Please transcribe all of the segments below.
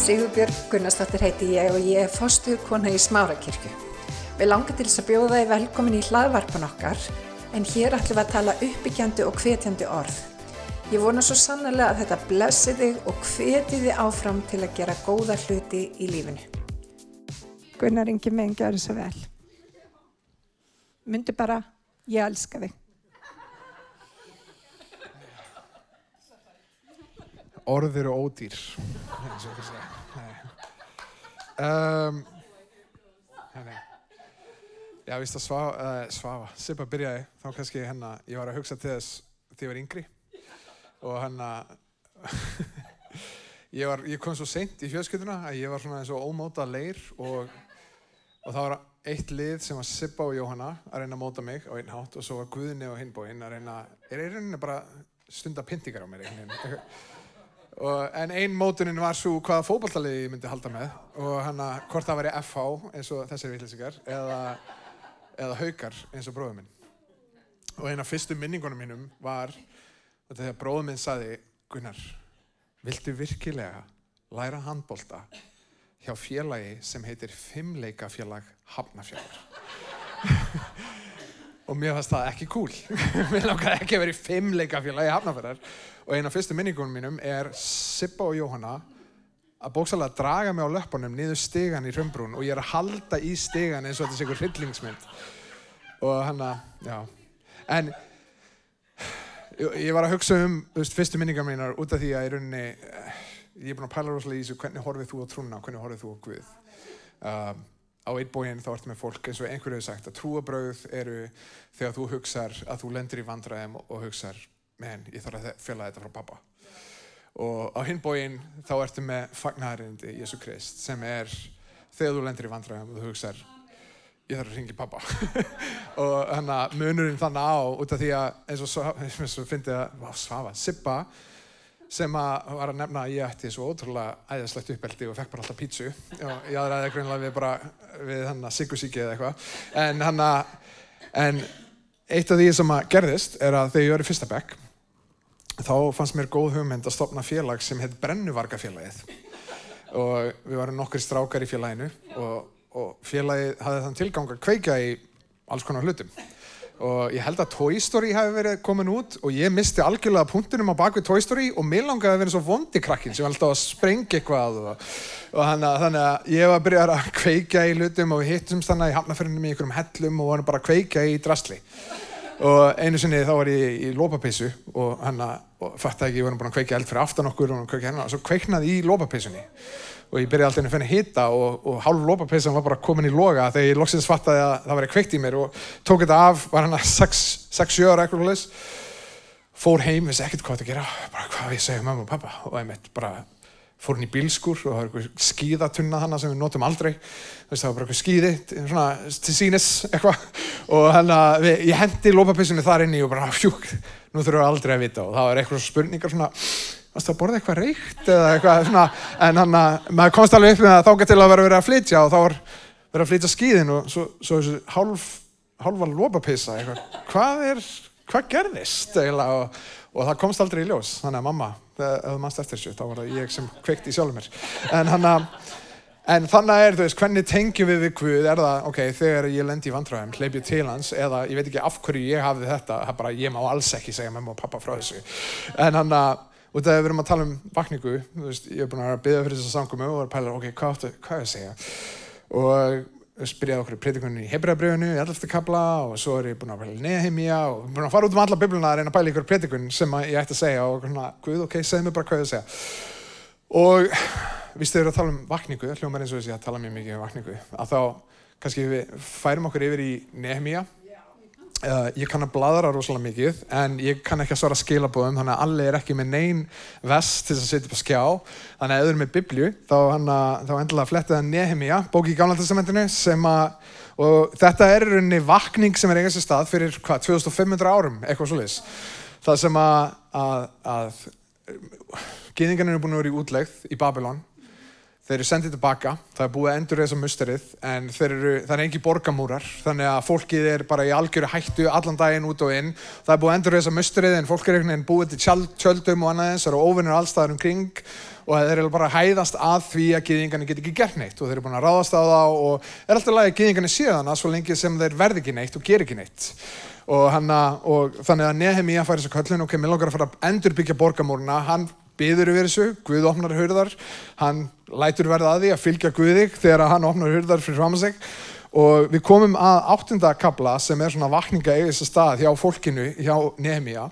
Sigurbjörg Gunnarsdóttir heiti ég og ég er fostuð kona í Smárakirkju. Við langar til þess að bjóða þið velkomin í hlaðvarpan okkar en hér ætlum við að tala uppbyggjandi og hvetjandi orð. Ég vona svo sannlega að þetta blessi þig og hveti þið áfram til að gera góða hluti í lífinu. Gunnar Ingi minn, gjör það svo vel. Myndi bara, ég elska þig. Orð eru ódýr. eins og segir. Nei. Um, nei. Já, víst að svafa, uh, svafa, Sippa byrjaði, þá kannski hérna, ég var að hugsa til þess þegar ég var yngri og hérna, ég, ég kom svo seint í fjölskylduna að ég var svona eins og ómóta leir og, og það var eitt lið sem var Sippa og Jóhanna að reyna að móta mig á einn hátt og svo var Guðni og Hinbóin að reyna, er í rauninni bara stunda pyntingar á mér einhvern veginn. Og, en ein mótunin var svo hvaða fókbaltalið ég myndi halda með og hann að hvort það væri FH eins og þessir vitlýsingar eða, eða haukar eins og bróðum minn. Og eina af fyrstu minningunum mínum var þegar bróðum minn saði Gunnar, viltu virkilega læra handbolta hjá félagi sem heitir Fimmleikafélag Hafnafjallar? og mér fannst það ekki cool. mér langaði ekki að vera í Fimmleikafélagi Hafnafjallar og eina af fyrstu minningunum mínum er Sippa og Jóhanna að bóksalega draga mig á löpunum niður stegan í Römbrún og ég er að halda í stegan eins og þetta sé einhver hryllingsmynd. Og hann að, já. En ég var að hugsa um þú veist, fyrstu minningar mínar út af því að í rauninni eh, ég er búin að pæla rosalega í þessu hvernig horfið þú á trúna, hvernig horfið þú á Guð? Um, á einn bóin þá ertu með fólk eins og einhverju hefur sagt að trúabröð eru þegar þú hugsar að þú lendir í vandræðum og hugsar menn, ég þarf að fjöla þetta frá pappa og á hinn bóin þá ertu með fagnarindi Jésu Krist sem er þegar þú lendir í vandræðum og þú hugsar ég þarf að ringi pappa og þannig að munurinn þannig á út af því að eins og svo, og fyndi að, vá, svafa, Sippa sem að var að nefna að ég ætti svo ótrúlega æðislegt uppeldi og fekk bara alltaf pítsu. Og ég aðræði grunlega við bara við hann að sigusíki eða eitthvað. En hann að en eitt af því sem að gerðist er að þegar ég var í fyrsta bekk þá fannst mér góð hugmynd að stopna félag sem heit Brennuvargafélagið. Og við varum nokkur strákar í félaginu og, og félagið hafði þann tilgang að kveika í alls konar hlutum og ég held að Toy Story hefði verið komin út og ég misti algjörlega punktunum á bakvið Toy Story og mér langaði að vera svo vondi krakkin sem alltaf að sprengja eitthvað og, og hana, þannig að ég var að byrja að kveika í hlutum og við hittumst þannig í hafnafyrnum í einhverjum hellum og varum bara að kveika í drasli. Og einu sinni þá var ég í lópapeysu og hann að fatt að ekki, ég var búin að kveika eld fyrir aftan okkur og, hérna, og svo kveiknaði í lópapeysunni og ég byrjaði alltaf inn að finna hitta og, og hálf lópapeysan var bara komin í loga þegar ég loksins fattaði að það var kveikt í mér og tók þetta af, var hann að 6-7 ára eitthvað hlutis fór heim, vissi ekkert hvað þetta gera bara hvað ég segja mamma og pappa og einmitt bara fór hann í bílskur og það var eitthvað skíðatunna hana sem við notum aldrei. Það var bara eitthvað skíði svona til sínis eitthvað. Og hann að ég hendi lópapeysunni þar inni og bara fjúk, nú þurfum við aldrei að vita. Og það var eitthvað spurningar svona varst að borða eitthvað reykt eða eitthvað svona? En hann að maður komst alveg upp með það þáka til að vera verið að flytja og þá var verið að flytja skíðin og svo, svo þessu hálf, hálfa lópapeysa eitthvað, hvað er, hvað gerðist eiginlega? Og, og það komst aldrei í ljós. Þannig að mamma, þú mannst eftir þessu þá var það ég sem kveikti í sjálfur mér. En hann að En þannig er, þú veist, hvernig tengjum við við Guð, er það, ok, þegar ég lendi í vandræðum, hleyp ég til hans, eða ég veit ekki af hverju ég hafði þetta, það er bara, ég má alls ekki segja mamma og pappa frá þessu. En hann að, og þegar við erum að tala um vakningu, veist, ég hef búin að byggja fyrir þessa samkomi og var að pæla, ok, hvað áttu, hvað er að segja? Og spyrjaði okkur í predikunni í Hebrabröðinu, í 11. kabla, og svo er ég búin að pæla Nehemia og búin að fara út um alla bibluna að reyna að pæla ykkur predikun sem ég ætti að segja og svona, Guð, ok, segð mér bara hvað ég að segja. Og víst þegar við erum að tala um vakningu, hljómar eins og þess að ég að tala mjög mikið um vakningu, að þá kannski við færum okkur yfir í Nehemia. Uh, ég kann að bladra rosalega mikið en ég kann ekki að svara skilabóðum þannig að allir er ekki með neyn vest til þess að setja upp á skjá. Þannig að eru með biblju þá, þá endilega flettið að Nehemia, bóki í Gamla testamentinu sem að og þetta er rauninni vakning sem er eiga sér stað fyrir hvað, 2500 árum eitthvað svolítið það sem að, að, að gýðingarnir eru búin að vera í útlegð í Babylon þeir eru sendið tilbaka, það er búið að endur þess að musterið en eru, það er engi borgamúrar þannig að fólkið er bara í algjöru hættu allan daginn út og inn. Það er búið að endur þess að musterið en fólk er einhvern veginn búið til tjöldum og annað eins það eru óvinnir allstaðar um kring og þeir eru bara að hæðast að því að gyðingarnir get ekki gert neitt og þeir eru búin að ráðast á það og er alltaf lagi að gyðingarnir séu þannig svo lengi sem þeir verði ekki neitt og ger ekki neitt. Og, hana, og þannig að Nehemíja fær þessu köllun ok, mér langar að fara að endurbyggja borgamúruna hann byður yfir þessu, Guð opnar hurðar. Hann lætur verða að því að fylgja Guðig þegar hann opnar hurðar fyrir fram að sig. Og við komum að áttunda kabla sem er svona vakninga í þessu stað hjá fólkinu, hjá Nehemíja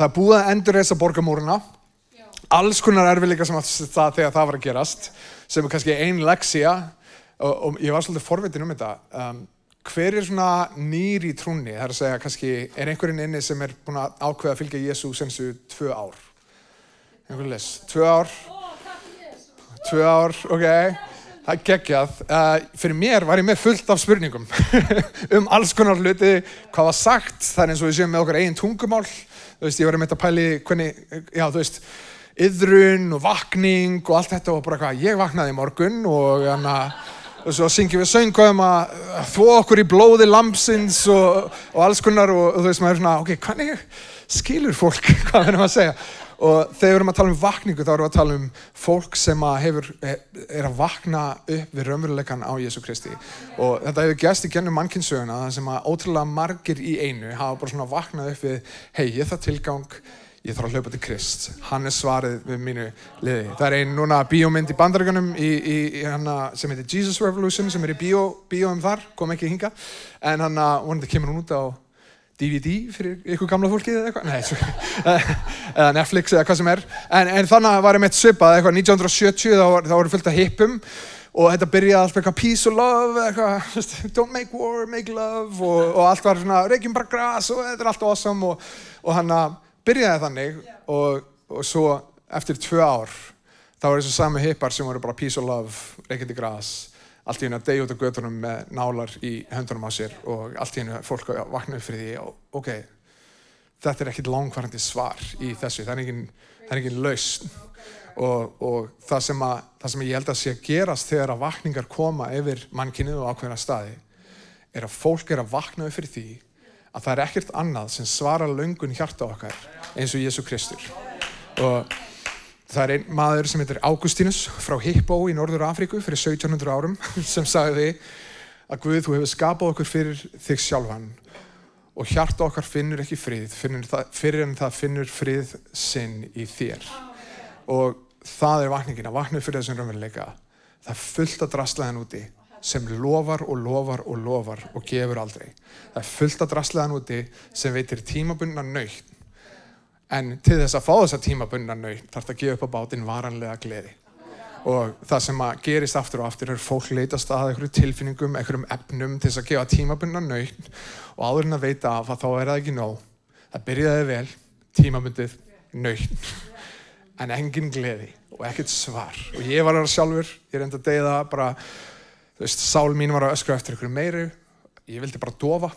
það er búið að endur þessa borgamúruna alls konar erfiðleika sem sér það þegar það var að gerast sem er kannski ein leksía og, og ég var svolítið forvitin um þetta. Um, hver er svona nýr í trúnni? Það er að segja kannski er einhverjinn inni sem er búin að ákveða að fylgja Jésu senstu tvö ár? Einhvern les, tvö ár tvö ár, ok. Það er geggjað. Uh, fyrir mér var ég með fullt af spurningum um alls konar hluti hvað var sagt, það er eins og við séum með okkar eigin tungumál. Þú veist, ég var með þetta pæli hvernig, já þú veist yðrun og vakning og allt þetta og bara hvað, ég vaknaði í morgun og þannig að og svo syngjum við söngum að þvó okkur í blóði lampsins og, og alls konar og, og þú veist maður er svona, ok, hvernig skilur fólk hvað við erum að segja og þegar við erum að tala um vakningu þá erum við að tala um fólk sem að hefur, er að vakna upp við raunveruleikan á Jésu Kristi. Og þetta hefur gæst í gennum mannkynsöguna það sem að ótrúlega margir í einu hafa bara svona vaknað upp við hei, ég það tilgang ég þarf að hlaupa til Krist hann er svarið við mínu liði. Það er einn núna bíómynd í bandaríkanum sem heitir Jesus Revolution sem er í bíó, bíóum þar, kom ekki hinga en hann vonandi kemur hún út á DVD fyrir ykkur gamla fólki eða eitthvað, nei, svo, eða Netflix eða hvað sem er. En, en þannig var ég meitt svipað eitthvað 1970 þá, þá voru fullt af hippum og þetta byrjaði alltaf eitthvað peace og love eitthvað, don't make war, make love og, og allt var svona, reykjum bara græs og þetta er allt awesome og, og hann að byrjaði þannig og, og svo eftir tvö ár þá var þessu sami hippar sem voru bara peace and love, reykjandi græs allt í hennu að deyja út á gödunum með nálar í höndunum á sér og allt í hennu fólk að vakna upp fyrir því og ok, þetta er ekkit langvarandi svar í þessu, það er engin, það er engin lausn. Og, og það, sem að, það sem ég held að sé að gerast þegar að vakningar koma yfir mannkynnið og ákveðina staði er að fólk er að vakna upp fyrir því að það er ekkert annað sem svarar löngun hjarta okkar eins og Jésu Kristur. Og það er einn maður sem heitir Augustinus frá Hippo í Norður Afríku fyrir 1700 árum sem sagði að Guð, þú hefur skapað okkur fyrir þig sjálfan og hjarta okkar finnur ekki frið fyrir, fyrir en það finnur frið sinn í þér og það er vakningin að vakna fyrir þessum raunveruleika það er fullt að drastlaðan úti sem lofar og lofar og lofar og gefur aldrei. Það er fullt að drasleðan úti sem veitir tímabunna nöytt. En til þess að fá þessa tímabunna nöytt þarf það að gefa upp á bátinn varanlega gleði. Og það sem að gerist aftur og aftur er fólk leitast að einhverju tilfinningum, einhverjum efnum til þess að gefa tímabunna nöytt og áður en að veita af að þá er það ekki nóg. Það byrjaði vel, tímabundið, nöytt, en engin gleði og ekkert svar. Og ég var það sjálfur, ég reyndi að deyða bara Þú veist, sál mín var að öskra eftir ykkur meiru, ég vildi bara dofa,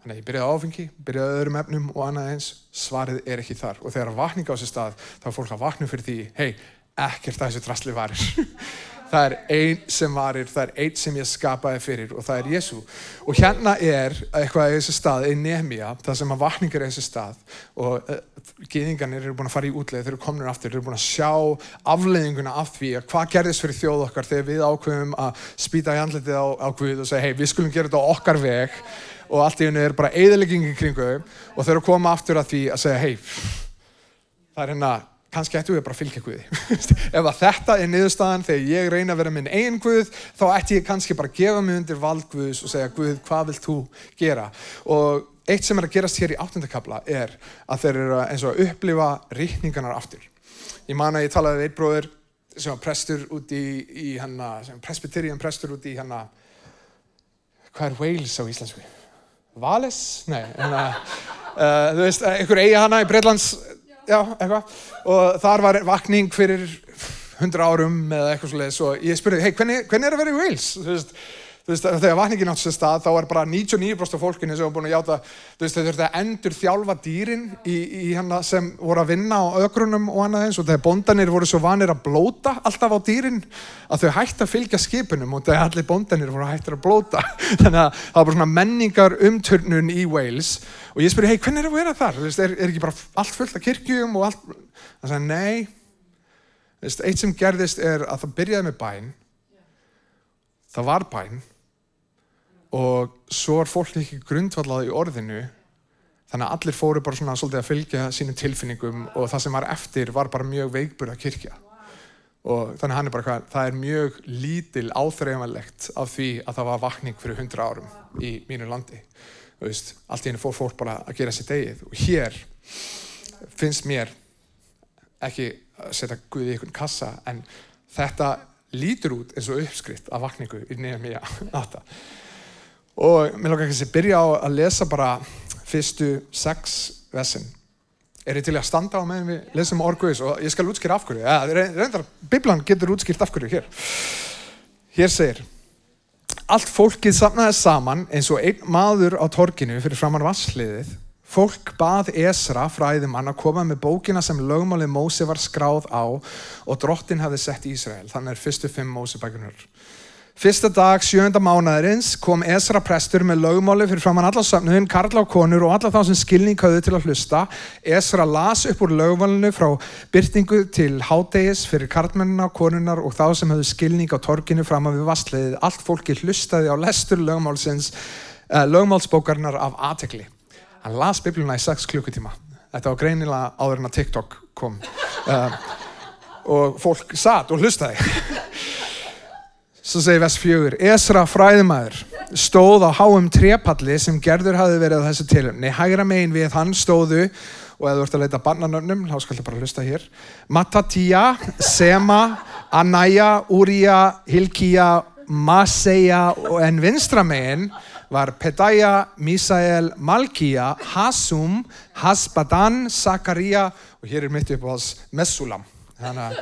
þannig að ég byrjaði áfengi, byrjaði öðrum efnum og annað eins, svarið er ekki þar. Og þegar vakning á þessu stað, þá er fólk að vakna fyrir því, hei, ekkert að þessu drasli varir. það er einn sem varir, það er einn sem ég skapaði fyrir og það er Jésu. Og hérna er eitthvað í þessu stað, í Nehemia, það sem að vakningar er í þessu stað og uh, geðingarnir eru búin að fara í útleið, þeir eru komin aftur, þeir eru búin að sjá afleiðinguna af því að hvað gerðist fyrir þjóð okkar þegar við ákveðum að spýta í andletið á, á Guð og segja, hei, við skulum gera þetta okkar veg og allt í hennu er bara eðaleggingi kringu og þeir eru að koma aftur að því að segja, hei, það er hérna kannski ættu við bara að fylgja Guði. Ef þetta er niðurstaðan þegar ég reyna að vera minn einn Guð, þá ætti ég kannski bara að gefa mig undir vald Guðs og segja Guð, hvað vilt þú gera? Og eitt sem er að gerast hér í áttundakabla er að þeir eru eins og að upplifa rítningarnar aftur. Ég man að ég talaði við einn bróður sem var prestur út í, í hanna, sem presbyterian prestur út í hanna, hvað er Wales á íslensku? Vales? Nei, hanna, uh, þú veist, einhver eiga hana í Breitlands já, eitthvað og þar var vakning fyrir hundra árum eða eitthvað svolítið og ég spurði, hei, hvernig, hvernig er að vera í Wales? Þú veist, veist, þegar vakningin átt sér stað, þá er bara 99% af fólkinu sem var búin að játa, veist, þau þurfti að endur þjálfa dýrin í, í hana sem voru að vinna á ögrunum og annað eins og þegar bondanir voru svo vanir að blóta alltaf á dýrin að þau hætti að fylgja skipunum og þegar allir bondanir voru hættir að blóta. Þannig að það var bara svona menningar umturnun í Wales og ég spurði, hei, hvernig er það að vera þar? Veist, er, er ekki bara allt fullt af kirkjum og allt? Það sagði, nei. Eitt sem gerðist er að það byrjaði með bæn. Það var bæn og svo er fólk ekki grundvallað í orðinu þannig að allir fóru bara svona svolítið að fylgja sínum tilfinningum og það sem var eftir var bara mjög veikburða kirkja. Og þannig hann er bara hvað, það er mjög lítil áþreifanlegt af því að það var vakning fyrir hundra árum í mínu landi. Veist, allt í henni fór fólk bara að gera sér degið. Og hér finnst mér ekki að setja Guði í einhvern kassa en þetta lítur út eins og uppskrift af vakningu í nefnum ég átta og mér lókar ekki að byrja á að lesa bara fyrstu sex vessin er ég til að standa á meðan við lesum orguðis og ég skal útskýra af hverju. Ja, reyndar, Biblan getur útskýrt af hverju hér. Hér segir allt fólkið samnaði saman eins og einn maður á torginu fyrir framann vassliðið Fólk bað Esra fræðumann að koma með bókina sem lögmálið Mósi var skráð á og drottin hafði sett Ísrael. Þannig er fyrstu fimm Mósebækunur. Fyrsta dag sjönda mánaðurins kom Esra prestur með lögmálið fyrir framann alla söfnuðin, karla og konur og alla þá sem skilning hafði til að hlusta. Esra las upp úr lögmálinu frá byrtingu til hádegis fyrir karlmennina, konunnar og þá sem hafði skilning á torginu fram að við vastleiðið. Allt fólki hlustaði á lestur lögmálsins, uh, lögmálsbókarnar af aðtekli hann las biblíuna í 6 klukkutíma þetta var greinilega áður en að TikTok kom uh, og fólk satt og hlustaði svo segir vers 4 Esra fræðumæður stóð á háum trepalli sem gerður hafi verið á þessu tilumni hægra megin við hann stóðu og ef þú ert að leita barnanöfnum þá skal ég bara hlusta hér Matatia, Sema, Anaya, Úria, Hilkia Maseja og en vinstra megin var Pedaya, Misael, Malkia, Hasum, Hasbadan, Zakaria og hér er mitt upp á þess Messulam. Þannig að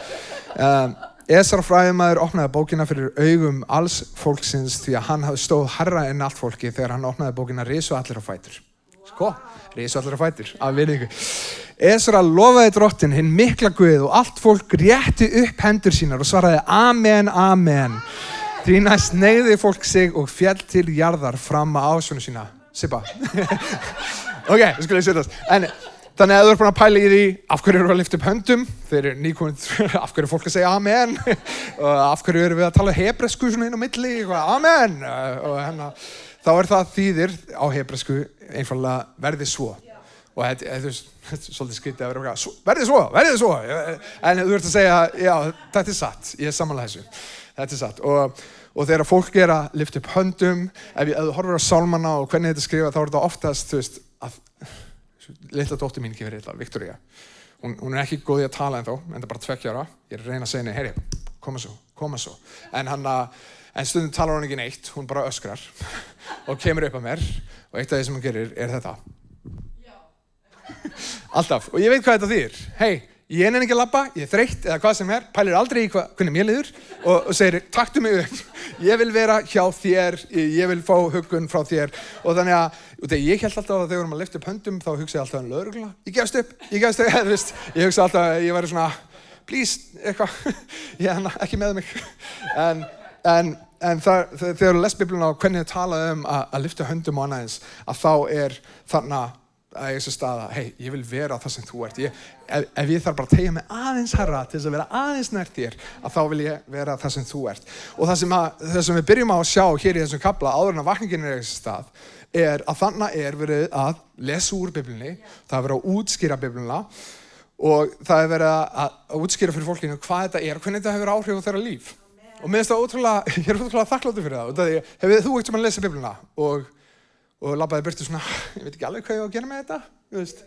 uh, Esra fræðumæður opnaði bókina fyrir augum alls fólksins því að hann stóð harra enn allt fólki þegar hann opnaði bókina Risu allir á fætur. Sko, Risu allir á fætur, af virðingu. Esra lofaði drottin hinn mikla guð og allt fólk rétti upp hendur sínar og svaraði Amen, Amen. Því næst neyði fólk sig og fjall til jarðar fram að ásvönu sína. Sippa. ok, það skulle ég setjast. En þannig að þú ert búin að pæla í því af hverju eru að lifta upp höndum, þeir eru nýkominn, af hverju er fólk að segja amen, af hverju eru við að tala hebresku svona inn á milli, amen, og hérna, þá er það þýðir á hebresku einfallega verði svo. Og þetta er svolítið skyttið að vera eitthvað, verði svo, verði svo, en þú ert að segja, já, þetta er satt, ég er samanlega þessu, þetta er satt. Og, og þegar fólk er að lifta upp höndum ef, þú horfur á sálmanna og hvernig þetta skrifað þá er þetta oftast þú veist litla dóttir mín gefur eitthvað, Viktoria hún, hún er ekki góð í að tala en þó en það er bara tvekkjára, ég er að reyna að segja henni herri, koma svo, koma svo. En, hana, en stundum talar hún ekki neitt hún bara öskrar og kemur upp að mér. Og eitt af því sem hún gerir er þetta. Alltaf, og ég veit hvað þetta þýr hei ég er ekki að labba, ég er þreytt eða hvað sem er, pælir aldrei í hvað, hvernig mér liður og, og segir, taktu mig upp, ég vil vera hjá þér, ég vil fá hugun frá þér. Og þannig að, og þegar ég held alltaf að þegar að lifta upp höndum þá hugsa ég alltaf um lögurgla, ég gefst upp, ég gefst upp, ég, veist, ég hugsa alltaf að ég væri svona, please, eitthvað, ég er ekki með mig, en, en, en það, þegar þú les bibluna og hvernig þið talaðu um að, að lifta höndum eins, að ég sé staða, hei, ég vil vera það sem þú ert. Ég, ef, ef ég þarf bara að tegja mig aðeins herra til þess að vera aðeins nært þér að þá vil ég vera það sem þú ert. Og það sem, að, það sem við byrjum á að sjá hér í þessum kabla áður en að vakningin er þessi stað er að þannig er verið að lesa úr biblunni, það er verið að útskýra biblunna og það er verið að, útskýra fyrir fólkinu hvað þetta er hvernig þetta hefur áhrif á þeirra líf. Og mér finnst það ótrúlega, ég er ótrúlega þakkláttur fyrir það og það er, hefur þú ekkert sem að lesa bibluna? Og og labbaði byrtu svona, ég veit ekki alveg hvað ég var að gera með þetta, þú veist,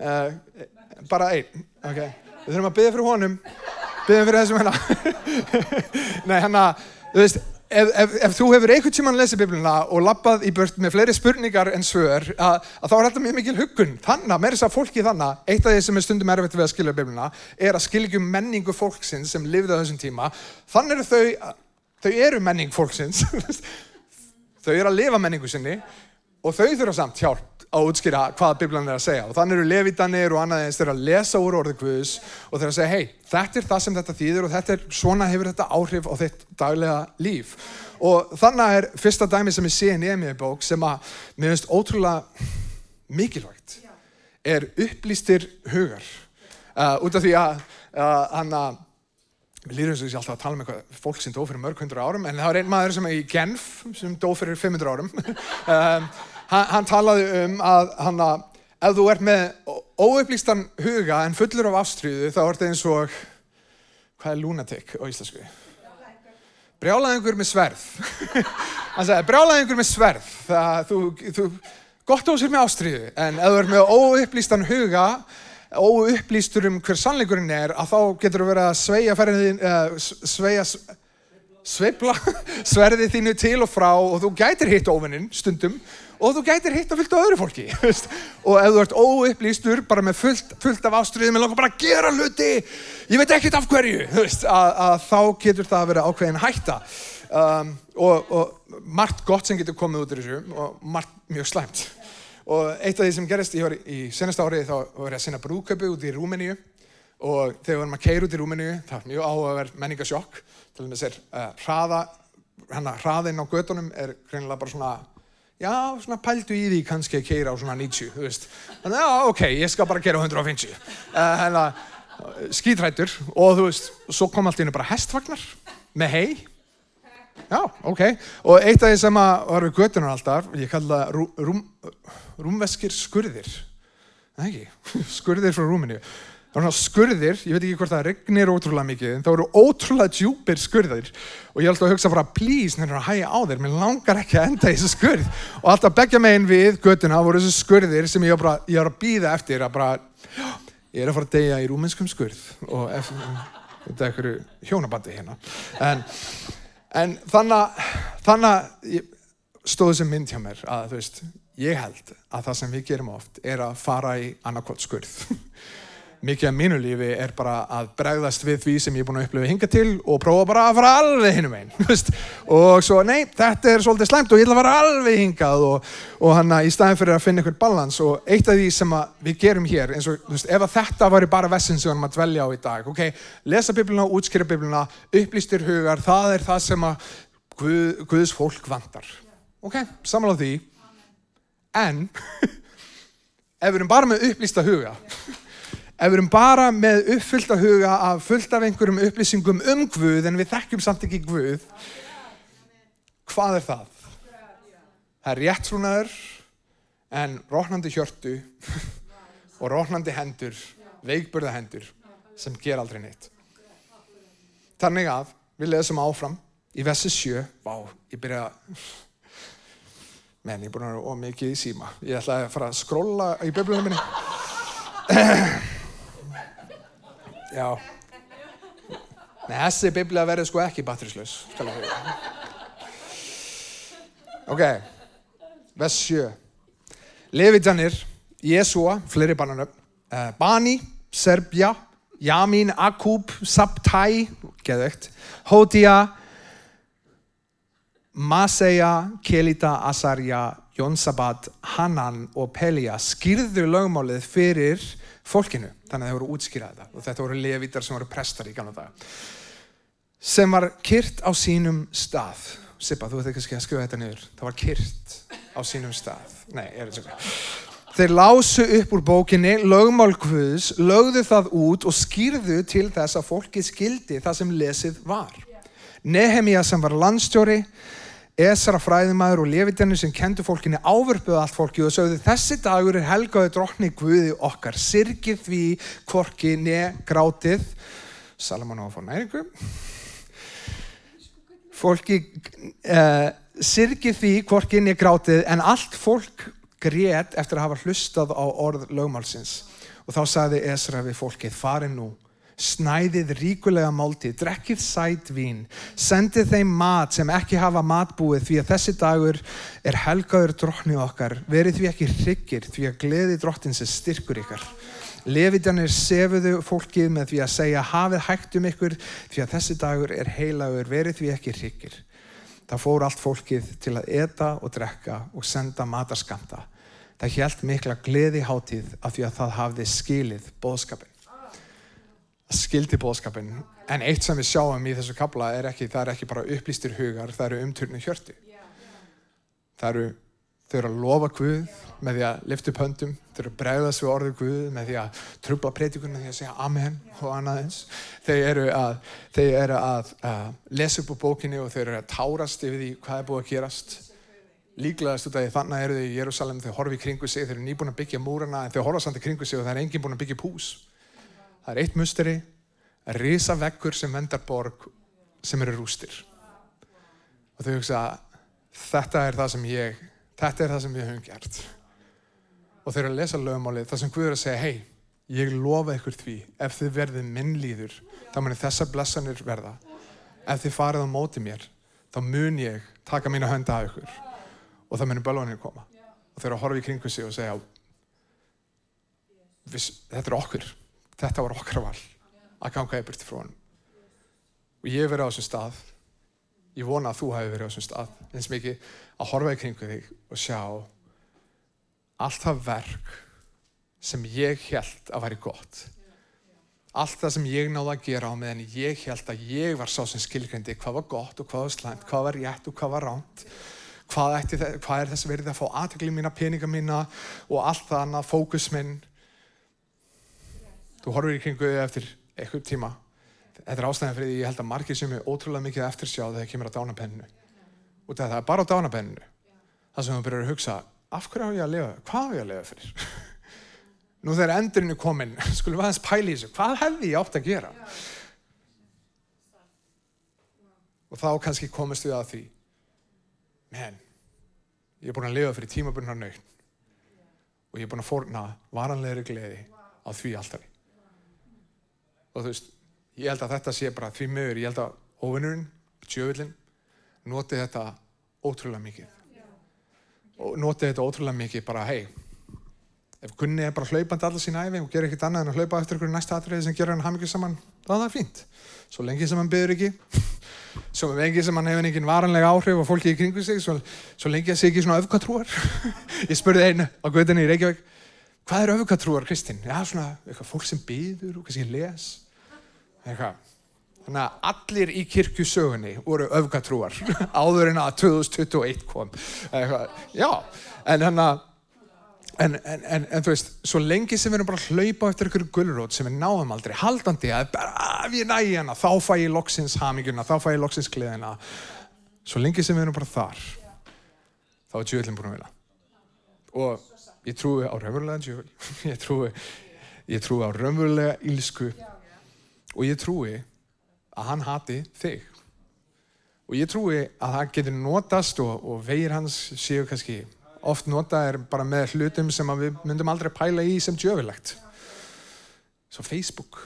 uh, bara einn, ok, við þurfum að byggja fyrir honum, byggja fyrir þessum hérna, nei hérna, þú veist, ef, ef, ef þú hefur einhvern tíman lesið biblina og labbað í burt með fleiri spurningar en svör, að, að þá er þetta mjög mikil huggun, þannig að með þess að fólki þannig, eitt af því sem er stundum erfitt við að skilja biblina, er að skilja um menningu fólksins sem lifið á þessum tíma, þannig eru þau, þau eru menning fólksins, þau eru að lifa menningu sinni og þau þurfa samt hjálp að útskýra hvað Biblan er að segja og þannig eru levitanir og annað eins þeir eru að lesa úr orðið Guðs og þeir eru að segja hei, þetta er það sem þetta þýðir og þetta er, svona hefur þetta áhrif á þitt daglega líf og þannig er fyrsta dæmi sem ég sé í nefnir bók sem að mér finnst ótrúlega mikilvægt er upplýstir hugar uh, út af því að uh, hann að Mér lýður eins og ég alltaf að tala um eitthvað fólk sem dó fyrir mörg hundru árum, en það var einn maður sem er í Genf sem dó fyrir 500 árum. um, hann, hann talaði um að hann að ef þú ert með óupplýstan huga en fullur af ástríðu þá er þetta eins og, hvað er lunatic á íslensku? Brjálaðingur með sverð. hann sagði, brjálaðingur með sverð. Það, þú, þú, gott á sér með ástríðu, en ef þú ert með óupplýstan huga óupplýstur um hver sannleikurinn er að þá getur þú verið að sveia ferðin, uh, sveia sveifla sverði þínu til og frá og þú gætir hitt ofininn stundum og þú gætir hitt að fylgta öðru fólki og ef þú ert óupplýstur bara með fullt, fullt af ástriðum og langar bara að gera hluti. Ég veit ekkert af hverju veist, að, að þá getur það að vera ákveðin hætta. Um, og, og margt gott sem getur komið út í þessu og margt mjög slæmt. Og eitt af því sem gerist, var í senast árið þá var ég að sinna brúköpu út í Rúmeníu. Og þegar við varum að keira út í Rúmeníu það var mjög áhugaverð menningasjokk til þess að uh, hraða hana hraðinn á gödunum er greinilega bara svona já, svona pældu í því kannski að keira á svona 90, þú veist þannig að já, ok, ég skal bara keira á 150 uh, hérna, skítrættur og þú veist, svo kom allt inn bara hestvagnar með hei Já, ok. Og eitt af því sem var við göttunar alltaf, ég kalla rú, rúm, rúmveskir skurðir. Það ekki, skurðir frá rúminu. Það var svona skurðir, ég veit ekki hvort það regnir ótrúlega mikið, en það voru ótrúlega djúpir skurðir. Og ég held að hugsa bara, please, nefnir að hægja á þér, mér langar ekki að enda í þessu skurð. Og alltaf begja meginn við göttuna voru þessu skurðir sem ég var, var að býða eftir að bara, ég er að fara að deyja í rúminskum skurð. Og eftir, þetta er einhverju hjónabandi hérna. En, En þannig, þannig stóðu sem mynd hjá mér að þú veist, ég held að það sem við gerum oft er að fara í annarkot skurð. Mikið af mínu lífi er bara að bregðast við því sem ég er búin að upplifa hinga til og prófa bara að fara alveg hinnum einn. Og svo, nei, þetta er svolítið slæmt og ég ætla að fara alveg hingað og, og hann að í staðin fyrir að finna einhvern balans og eitt af því sem við gerum hér, eins og, veist, ef þetta var bara vessin sem við erum að dvelja á í dag, ok, lesa biblina, útskýra biblina, upplýstir hugar, það er það sem að Guð, Guðs fólk vandar. Ok, samanláð því, en ef við erum bara með upplýsta huga, ef við erum bara með uppfyllt að huga af fullt af einhverjum upplýsingum um Guð en við þekkjum samt ekki Guð hvað er það? Það er réttrúnaður en róknandi hjörtu og róknandi hendur veikburða hendur sem ger aldrei neitt. Þannig að við lesum áfram í vessi sjö. Vá, ég byrja að menn, ég er búin að vera ómikið í síma. Ég ætla að fara að skróla í biblunum minni Já. Nei, þessi biblið verður sko ekki batterislaus. Ok, vers 7. Levitanir, Jésúa, fleiri bannanöfn, uh, Bani, Serbja, Jamin, Akub, Sabtai, geðveikt, Hódia, Maseja, Kelita, Asarja, Jónsabad, Hanan og Pelja skýrðu lögmálið fyrir fólkinu, þannig að það voru útskýrað þetta. Og þetta voru levítar sem voru prestar í gamla daga. Sem var kyrt á sínum stað. Sippa, þú veit ekki að skjóða þetta niður. Það var kyrt á sínum stað. Nei, ég er þetta svo Þeir lásu upp úr bókinni, lögmál Guðs, lögðu það út og skýrðu til þess að fólki skildi það sem lesið var. Nehemia sem var landstjóri, Esra fræðimæður og levitjarnir sem kendu fólkinni áverpuðu allt fólki og sögðu þessi dagur er helgaði drotni Guði okkar. Sirkið því kvorki ne grátið. Salamón á að fá næringu. Fólki uh, sirkið því kvorki ne grátið en allt fólk grét eftir að hafa hlustað á orð lögmálsins. Og þá sagði Esra við fólkið farin nú snæðið ríkulega máltið, drekkið sæt vín, sendið þeim mat sem ekki hafa matbúið því að þessi dagur er helgaður drotni okkar, verið því ekki hryggir því að gleði drottins er styrkur ykkar. Levitjanir sefuðu fólkið með því að segja hafið hægt um ykkur því að þessi dagur er heilagur, verið því ekki hryggir. Það fór allt fólkið til að eta og drekka og senda matarskamta. Það hjælt mikla gleði hátíð af því að það hafði skilið bóðskapin. Skildi bóðskapin. En eitt sem við sjáum í þessu kabla er ekki, það er ekki bara upplýstir hugar, það eru umturnu hjörti. Það eru, þau eru að lofa Guð með því að lifta upp höndum, þau eru að bregðast við orðu Guð með því að trubla predikun með því að segja amen og annað eins. Þau eru að, þau eru að uh, lesa upp úr bókinni og þau eru að tárast yfir því hvað er búið að gerast. Líklegast út af því þannig eru þau í Jérúsalem, þau horfi kringu sig, þau eru nýbúin að byggja múrana en þau horfa samt í kringu sig og það er enginn búin að byggja upp hús. Það er eitt musteri, að risa vekkur sem vendar borg sem eru rústir. Og þau hugsa, þetta er það sem ég, þetta er það sem við höfum gert. Og þau eru að lesa lögumálið, það sem Guður er að segja, hei, ég lofa ykkur því, ef þið verðið minn líður, þá munir þessar blessanir verða. Ef þið farið á móti mér, þá mun ég taka mína hönda af ykkur og það munir bölvanir koma. Og þau eru að horfa í kringu sig og segja, "Viss- þetta er okkur, þetta var okkar val að ganga í burti frá honum. Og ég hef verið á þessum stað, ég vona að þú hefur verið á þessum stað, eins mikið að horfa í kringu þig og sjá allt það verk sem ég held að væri gott. Allt það sem ég náði að gera á meðan ég held að ég var sá sem skilgreindi hvað var gott og hvað var slæmt, hvað var rétt og hvað var ránt. Hvað, hvað er þess verið að fá aðtekli mína, peninga mína og allt það annað, fókus minn. Þú horfir í kringu þig eftir eitthvað tíma. Þetta er ástæðan fyrir því ég held að margir sem er ótrúlega mikið eftir sjá þegar kemur að dánapenninu. Út af það er bara á dánapenninu. Það sem þú byrjar að hugsa, af hverju á ég að lifa? Hvað á ég að lifa fyrir? Nú þegar endurinn er komin, skulum við aðeins pæla í þessu. Hvað hefði ég átt að gera? Og þá kannski komist við að því, menn, ég er búin að lifa fyrir tímabunnar nöytn og ég er búin að fórna varanlegri gleði á því alltaf. Og þú veist, ég held að þetta sé bara því miður, ég held að óvinnurinn, djöfullin, noti þetta ótrúlega mikið. Og noti þetta ótrúlega mikið bara, hei, ef Gunni er bara hlaupandi alla sín æfi og gerir ekkert annað en að hlaupa eftir einhverju næsta atriði sem gerir hann hamingi saman, þá er það fínt. Svo lengi sem hann byður ekki, svo lengi sem hann hefur engin varanlega áhrif á fólki í kringu sig, svo, svo lengi að sé ekki svona öfgatrúar. ég spurði einu á gödunni í Reykjavík, hvað er öfgatrúar, Kristinn? Já, svona eitthvað fólk sem byður og kannski les. Eitthvað. Þannig að allir í kirkjusögunni voru öfgatrúar áður en að 2021 kom. Já, en hann að En, en, en, en þú veist, svo lengi sem við erum bara að hlaupa eftir ykkur gulrót sem við náðum aldrei, haldandi að bara ef ég næ hana, þá fæ ég loksins haminguna, þá fæ ég loksins gleðina. Svo lengi sem við erum bara þar, þá er djöðlinn búin að vilja. Og ég trúi á raunverulega djöðl, ég trúi, ég trúi á raunverulega ílsku og ég trúi að hann hati þig. Og ég trúi að það getur notast og, og vegir hans séu kannski oft notaðir bara með hlutum sem við myndum aldrei pæla í sem djöfilegt. Svo Facebook.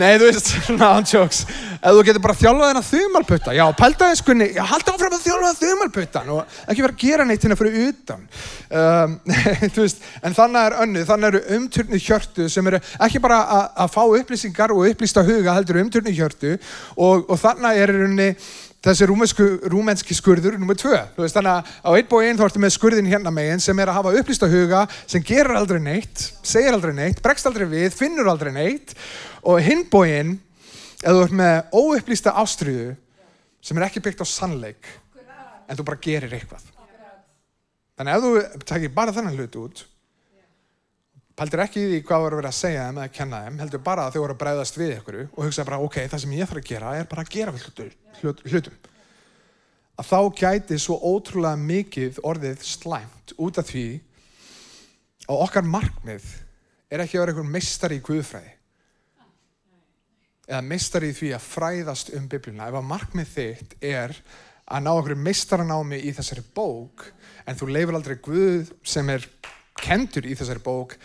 Nei, þú veist, svona ántjóks. Ef þú getur bara þjálfað hennar þumalputta, já, pælta þess kunni, já, halda áfram að þjálfa þumalputtan og ekki vera að gera neitt hérna fyrir utan. Um, þú veist, en þannig er önnu, þannig eru umturnu hjörtu sem eru ekki bara að, að fá upplýsingar og upplýsta huga, heldur umturnu hjörtu. Og, og þannig er rauninni þessi rúmenski skurður nummer tvö. Þú veist þannig að á einn bói einn þá ertu með skurðin hérna meginn sem er að hafa upplýsta huga sem gerir aldrei neitt, segir aldrei neitt, bregst aldrei við, finnur aldrei neitt og hinn bóin, ef þú ert með óupplýsta ástriðu sem er ekki byggt á sannleik en þú bara gerir eitthvað. Þannig að ef þú takir bara þennan hlut út Paldir ekki í því hvað voru verið að segja þeim eða kenna þeim, heldur bara að þau voru að bregðast við ykkur og hugsa bara, ok, það sem ég þarf að gera er bara að gera hlutur, hlut, hlutum. Að þá gæti svo ótrúlega mikið orðið slæmt út af því að okkar markmið er ekki að vera einhver meistari í guðfræði. Eða meistari í því að fræðast um biblina. Ef að markmið þitt er að ná okkur meistaranámi í þessari bók, en þú leifir aldrei guð sem er kendur í þessari bók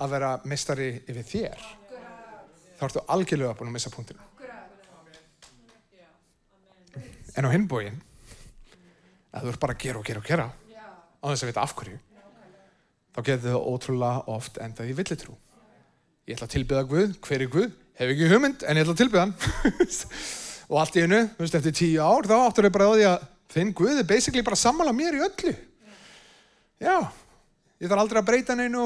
að vera mistari yfir þér þá ertu algjörlega búin að missa punktinu en á hinbóin að þú ert bara að gera og gera og gera á þess að vita af hverju þá getur þau ótrúlega oft endað í villitrú. Ég ætla að tilbyða Guð, hver er Guð? hef ekki hugmynd en ég ætla að tilbyða hann. Og allt í hennu, þú veist, eftir tíu ár þá áttur þau bara á því að þinn Guð er basically bara að sammála mér í öllu. Já ég þarf aldrei að breyta neinu.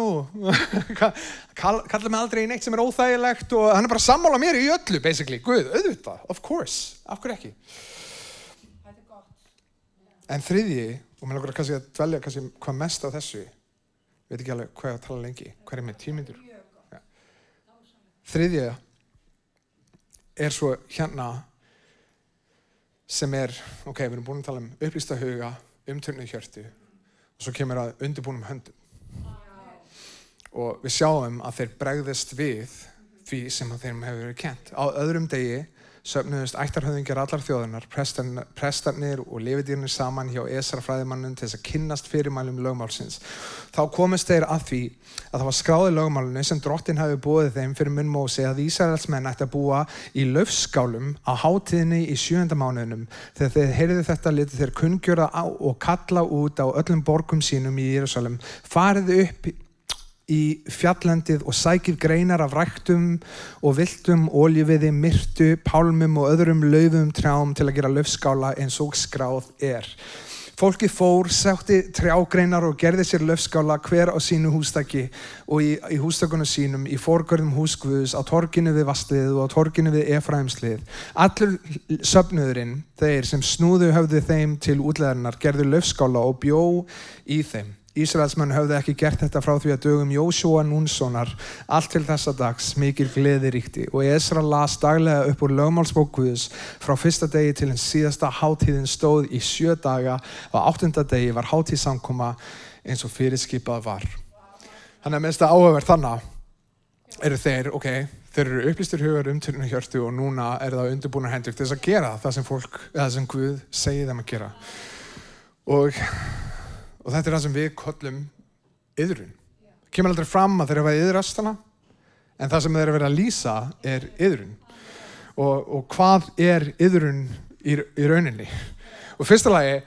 Kall, kalla mig aldrei í neitt sem er óþægilegt og hann er bara að sammála mér í öllu basically, Guð, auðvitað, of course. Af hverju ekki? En þriðji og mér langar kannski að dvelja kannski hvað mest á þessu ég veit ekki alveg hvað ég að tala lengi hvað er með tímyndur ja. þriðja er svo hérna sem er, ok, við erum búin að tala um upplýsta huga, umturnu hjörtu og svo kemur að undirbúnum höndum og við sjáum að þeir bregðist við því sem þeim hefur verið kent á öðrum degi söfnuðust ættarhauðingjar allar þjóðunar, prestarnir og lifidýrnir saman hjá Esra fræðimannum til þess að kynnast fyrirmælum lögmálsins. Þá komist þeir að því að það var skráði lögmálunni sem drottin hafi búið þeim fyrir munn Mósi að Ísraelsmenn ætti að búa í löfskálum á hátíðinni í sjönda mánuðinum. Þegar þeir heyrðu þetta litið þeir kunngjöra á og kalla út á öllum borgum sínum í Jérúsalem. Fariðu upp í fjallendið og sækir greinar af ræktum og viltum, óljuviði, myrtu, pálmum og öðrum laufum trjám til að gera löfskála eins og skráð er. Fólki fór, sátti trjágreinar og gerði sér löfskála hver á sínu hústakki og í, í hústakonu sínum í forgörðum húsgvöðus á torginu við Vastlið og á torginu við Efraimslið. Allur söpnuðurinn, þeir sem snúðu höfðu þeim til útleðarnar, gerði löfskála og bjó í þeim. Ísraelsmenn höfðu ekki gert þetta frá því að dögum Jósúa Núnssonar allt til þessa dags mikil gleðiríkti og Esra las daglega upp úr lögmálsbókuðus frá fyrsta degi til en síðasta hátíðin stóð í sjö daga og áttunda degi var hátíð samkoma eins og fyrirskipað var. Þannig að minnst að áhugaverð þannig eru þeir, ok, þeir eru upplýstur hugar um törnum hjörtu og núna er það undirbúna hendur til þess að gera það sem fólk, eða sem Guð segir þeim að gera. Og og þetta er það sem við kollum yðrun. Það kemur aldrei fram að þeir hafa yðrast hana en það sem þeir eru verið að lýsa er yðrun. Og, og hvað er yðrun í, í rauninni? Og fyrsta lagi,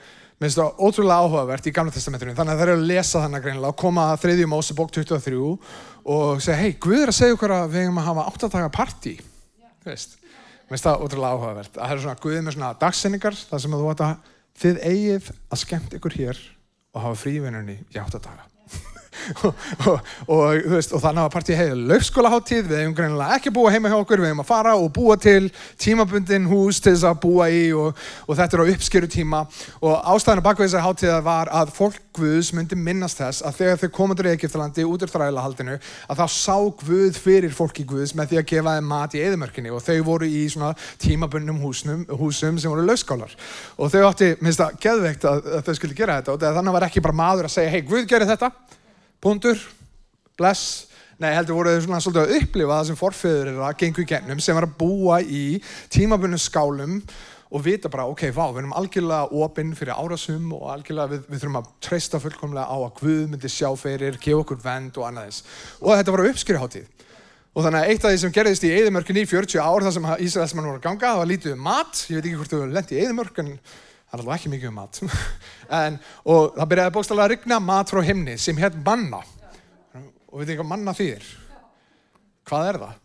minnst það ótrúlega áhugavert í Gamla testamentunum, þannig að þeir eru að lesa þannig greinilega og koma að þriðjum Mósebók 23 og segja, hei, Guð er að segja okkur að við hefum að hafa áttadaga partí. Þú veist, minnst það ótrúlega áhugavert. Það er svona Guð með svona dagsenningar, það sem þú vata, þið eigið að skemmt ykkur hér og hafa frívinnunni í áttadaga og, og, og, veist, og þannig að partíi heiði lögskólaháttíð, við hefum greinilega ekki búa heima hjá okkur, við hefum að fara og búa til tímabundin hús til þess að búa í og þetta er á uppskeru tíma. Og ástæðinu baka þessari háttíða var að fólk Guðs myndi minnast þess að þegar þau komandur í Egiptalandi út úr þrælahaldinu að þá sá Guð fyrir fólki Guðs með því að gefa þeim mat í eðimörkinni og þau voru í svona tímabundnum húsnum, húsum sem voru lögskálar og þau átti, minnst það, geðveikt að, að þau skulle gera þetta. Og þannig var ekki bara maður að segja, hei Guð gerir þetta Puntur, bless. Nei, heldur voru þau svona svolítið að upplifa það sem forfeyður er að gengu í gennum sem var að búa í tímabunum skálum og vita bara, ok, vá, við erum algjörlega opinn fyrir árasum og algjörlega við, við þurfum að treysta fullkomlega á að Guð myndi sjá fyrir, gefa okkur vend og annað þess. Og þetta var uppskriðháttíð. Og þannig að eitt af því sem gerðist í Eidimörkunni í 40 ár þar sem Ísraelsmann voru að ganga, það var lítið um mat. Ég veit ekki hvort þú lendi í Eidimörkun, það er alveg ekki mikið um mat. En, og það byrjaði bókstallega að rigna mat frá himni sem hétt manna og við veitum hvað manna þýðir? Hvað er það?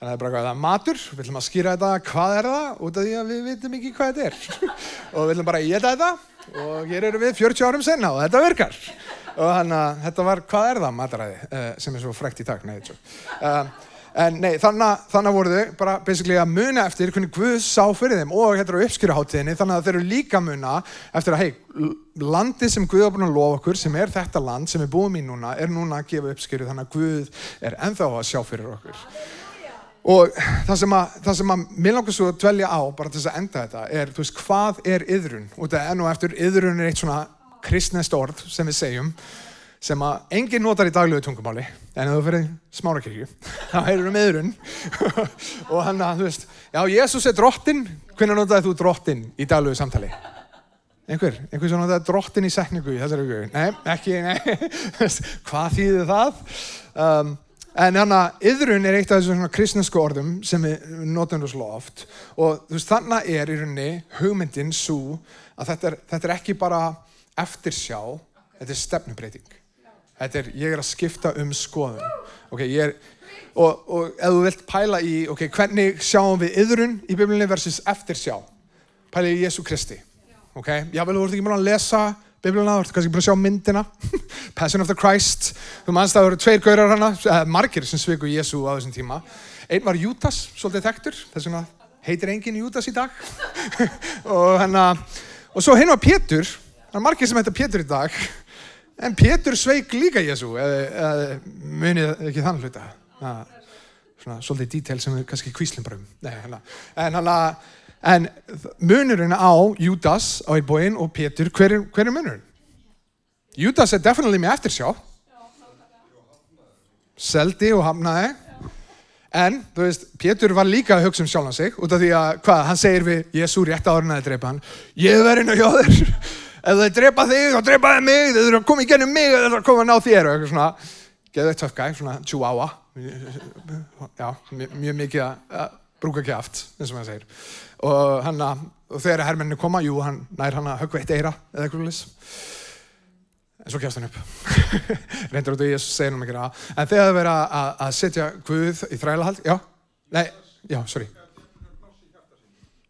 þannig að það er bara hvað það er matur. Við ætlum að skýra þetta. Hvað er það? Út af því að við veitum ekki hvað þetta er. Og við ætlum bara geta þetta. Og hér eru við 40 árum senna og þetta virkar. Og þannig að þetta var hvað er það mataræði uh, sem er svo frekt í takk uh, En nei, þannig, þannig voru þau bara basically að muna eftir hvernig Guð sá fyrir þeim og þetta eru uppskýraháttíðinni þannig að þeir eru líka muna eftir að hei, landið sem Guð hafa búin að lofa okkur sem er þetta land sem við búum í núna er núna að gefa uppskýru þannig að Guð er enþá að sjá fyrir okkur. Og það sem að, það sem að mér langar svo að dvelja á bara til þess að enda þetta er, þú veist, hvað er yðrun? Og þetta er nú eftir, yðrun er eitt svona kristnest orð sem við segjum sem að enginn notar í daglegu tungumáli en ef þú fyrir smárakirkju þá heyrður um yðrun og hann að þú veist já Jésús er drottin hvernig notaði þú drottin í daglegu samtali? Einhver, einhver sem notaði drottin í sekningu í þessari hugu nei, ekki, nei. Hvað þýðir það? Um, en hann að yðrun er eitt af þessum kristnesku orðum sem við notum svo oft. Og þú veist þannig er í rauninni hugmyndin svo að þetta er, þetta er ekki bara eftirsjá þetta er stefnubreiting er, ég er að skipta um skoðun. Ok, ég er, og, og ef þú vilt pæla í, ok, hvernig sjáum við yðrun í Biblíunni versus eftirsjá? Pæla í Jésu Kristi. Ok, jável, þú ert ekki búin að lesa Biblíuna, þú ert kannski búin að sjá myndina, Passion of the Christ. Þú manst að það voru tveir gaurar hana, eh, margir sem sviku Jésu á þessum tíma. Einn var Jútas, svolítið þekktur, þess vegna heitir enginn Júdas í dag. og, hana, og svo hinn var Pétur, það er margir sem heitir Pétur í dag, en Pétur sveik líka Jésu, eða, munið ekki þann hluta. Svona svolítið dítel sem við kannski kvíslum bara um. Nei, hana. En, hana, en munurinn á Júdas á einn bóinn og Pétur, hver er, hver er munurinn? Júdas er definitely með eftirsjá. Seldi og hafnaði. En, þú veist, Pétur var líka að hugsa um sjálfan sig út af því að, hvað, hann segir við Jésu rétt áður en að drepa hann Ég verð inn á hjá þér Ef þau drepa þig, þá drepa þið mig Þau þurfa að koma í gennum mig Þau þurfa að koma að ná þér og eitthvað svona Geðu eitt töff gæ, svona chihuahua Já, mjög, mikið að að brúka kjáft, eins og maður segir Og hann að, og þegar hermenni koma Jú, hann nær hann að höggva eitt eira eða eitthvað lis En svo kjast hann upp. Reyndur út og ég segir hann ekki það. En þegar það verið að, að setja Guð í þrælahald, já, nei, já, sorry.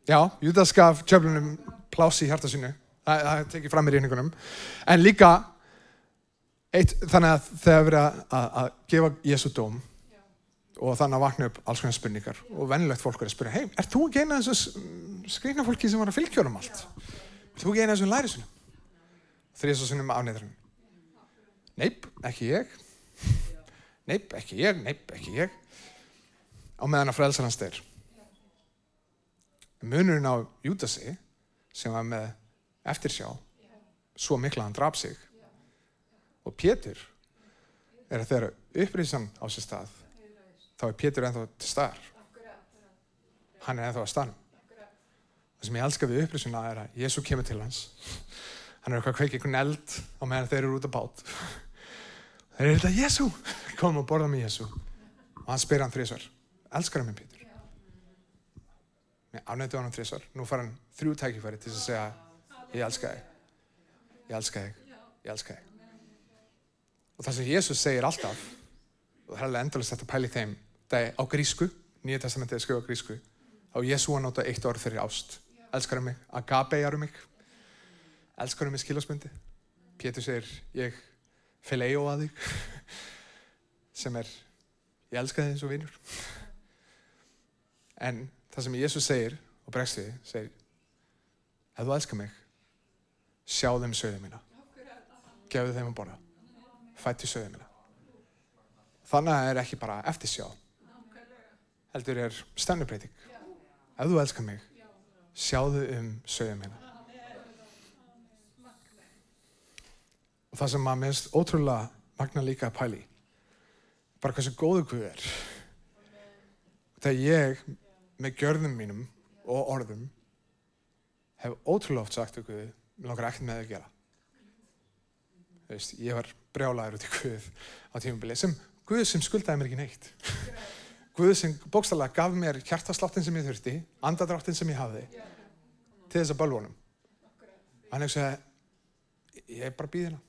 Já, Júdas gaf tjöflunum plási í hjarta sínu. Það, það tekið fram í reyningunum. En líka, eitt, þannig að þegar verið að, að, að gefa Jésu dóm og þannig að vakna upp alls konar spurningar og vennilegt fólk er að spyrja, hei, er þú ekki eina af þessu skrýna fólki sem var að fylgjórum allt? Er þú ekki eina af þessum lærisunum? Sinnum afneiðurinn. Neip, ekki ég. Neip, ekki ég, neip, ekki ég. Á meðan að frelsar hans þeir. Munurinn á Júdasi, sem var með eftirsjá, svo mikla hann draf sig, og Pétur, er að þegar upprýðsan á sér stað, þá er Pétur ennþá til staðar. Hann er ennþá að staðnum. Það sem ég elska við upprýðsuna er að Jésu kemur til hans. Hann er eitthvað að kveiki einhvern eld á meðan þeir eru út á bát. Þeir eru þetta Jésu. Komum og borða með Jésu. Og hann spyr hann þrísvar. Elskar hann minn Pétur? Mér afnættu hann þrísvar. Nú far hann þrjú tækifæri til að segja ég elska þig. Ég elska þig. Ég elska þig. Og það sem Jésu segir alltaf og það er alveg endalist þetta pæli þeim það er á grísku, Nýja testamentið er skrifað á grísku á Jésu að nota eitt orð fyrir ást. Elskar hann mig? Agape er mig? elskar hann með skilásmyndi Pétur segir ég fileio að þig sem er ég elska þig eins og vinur en það sem Jésús segir og bregst við segir ef þú elskar mig sjá þeim sögðu mína. Gefðu þeim að borða. Fættu sögðu mína. Þannig að það er ekki bara eftirsjá. Heldur er stefnubreiting ef þú elskar mig sjáðu um sögðu mína. Og það sem maður minnst ótrúlega magna líka að pæli, bara hversu góðu Guð er. Þegar ég með gjörðum mínum og orðum hef ótrúlega oft sagt Guð, mér langar ekkert með það að gera. Þú veist, ég var brjálæður út í Guð á tímubili, sem Guð sem skuldaði mér ekki neitt. Guð sem bókstallega gaf mér hjartasláttin sem ég þurfti, andadráttin sem ég hafði, til þess að bálvonum. Hann hefði segið, ég er bara býðina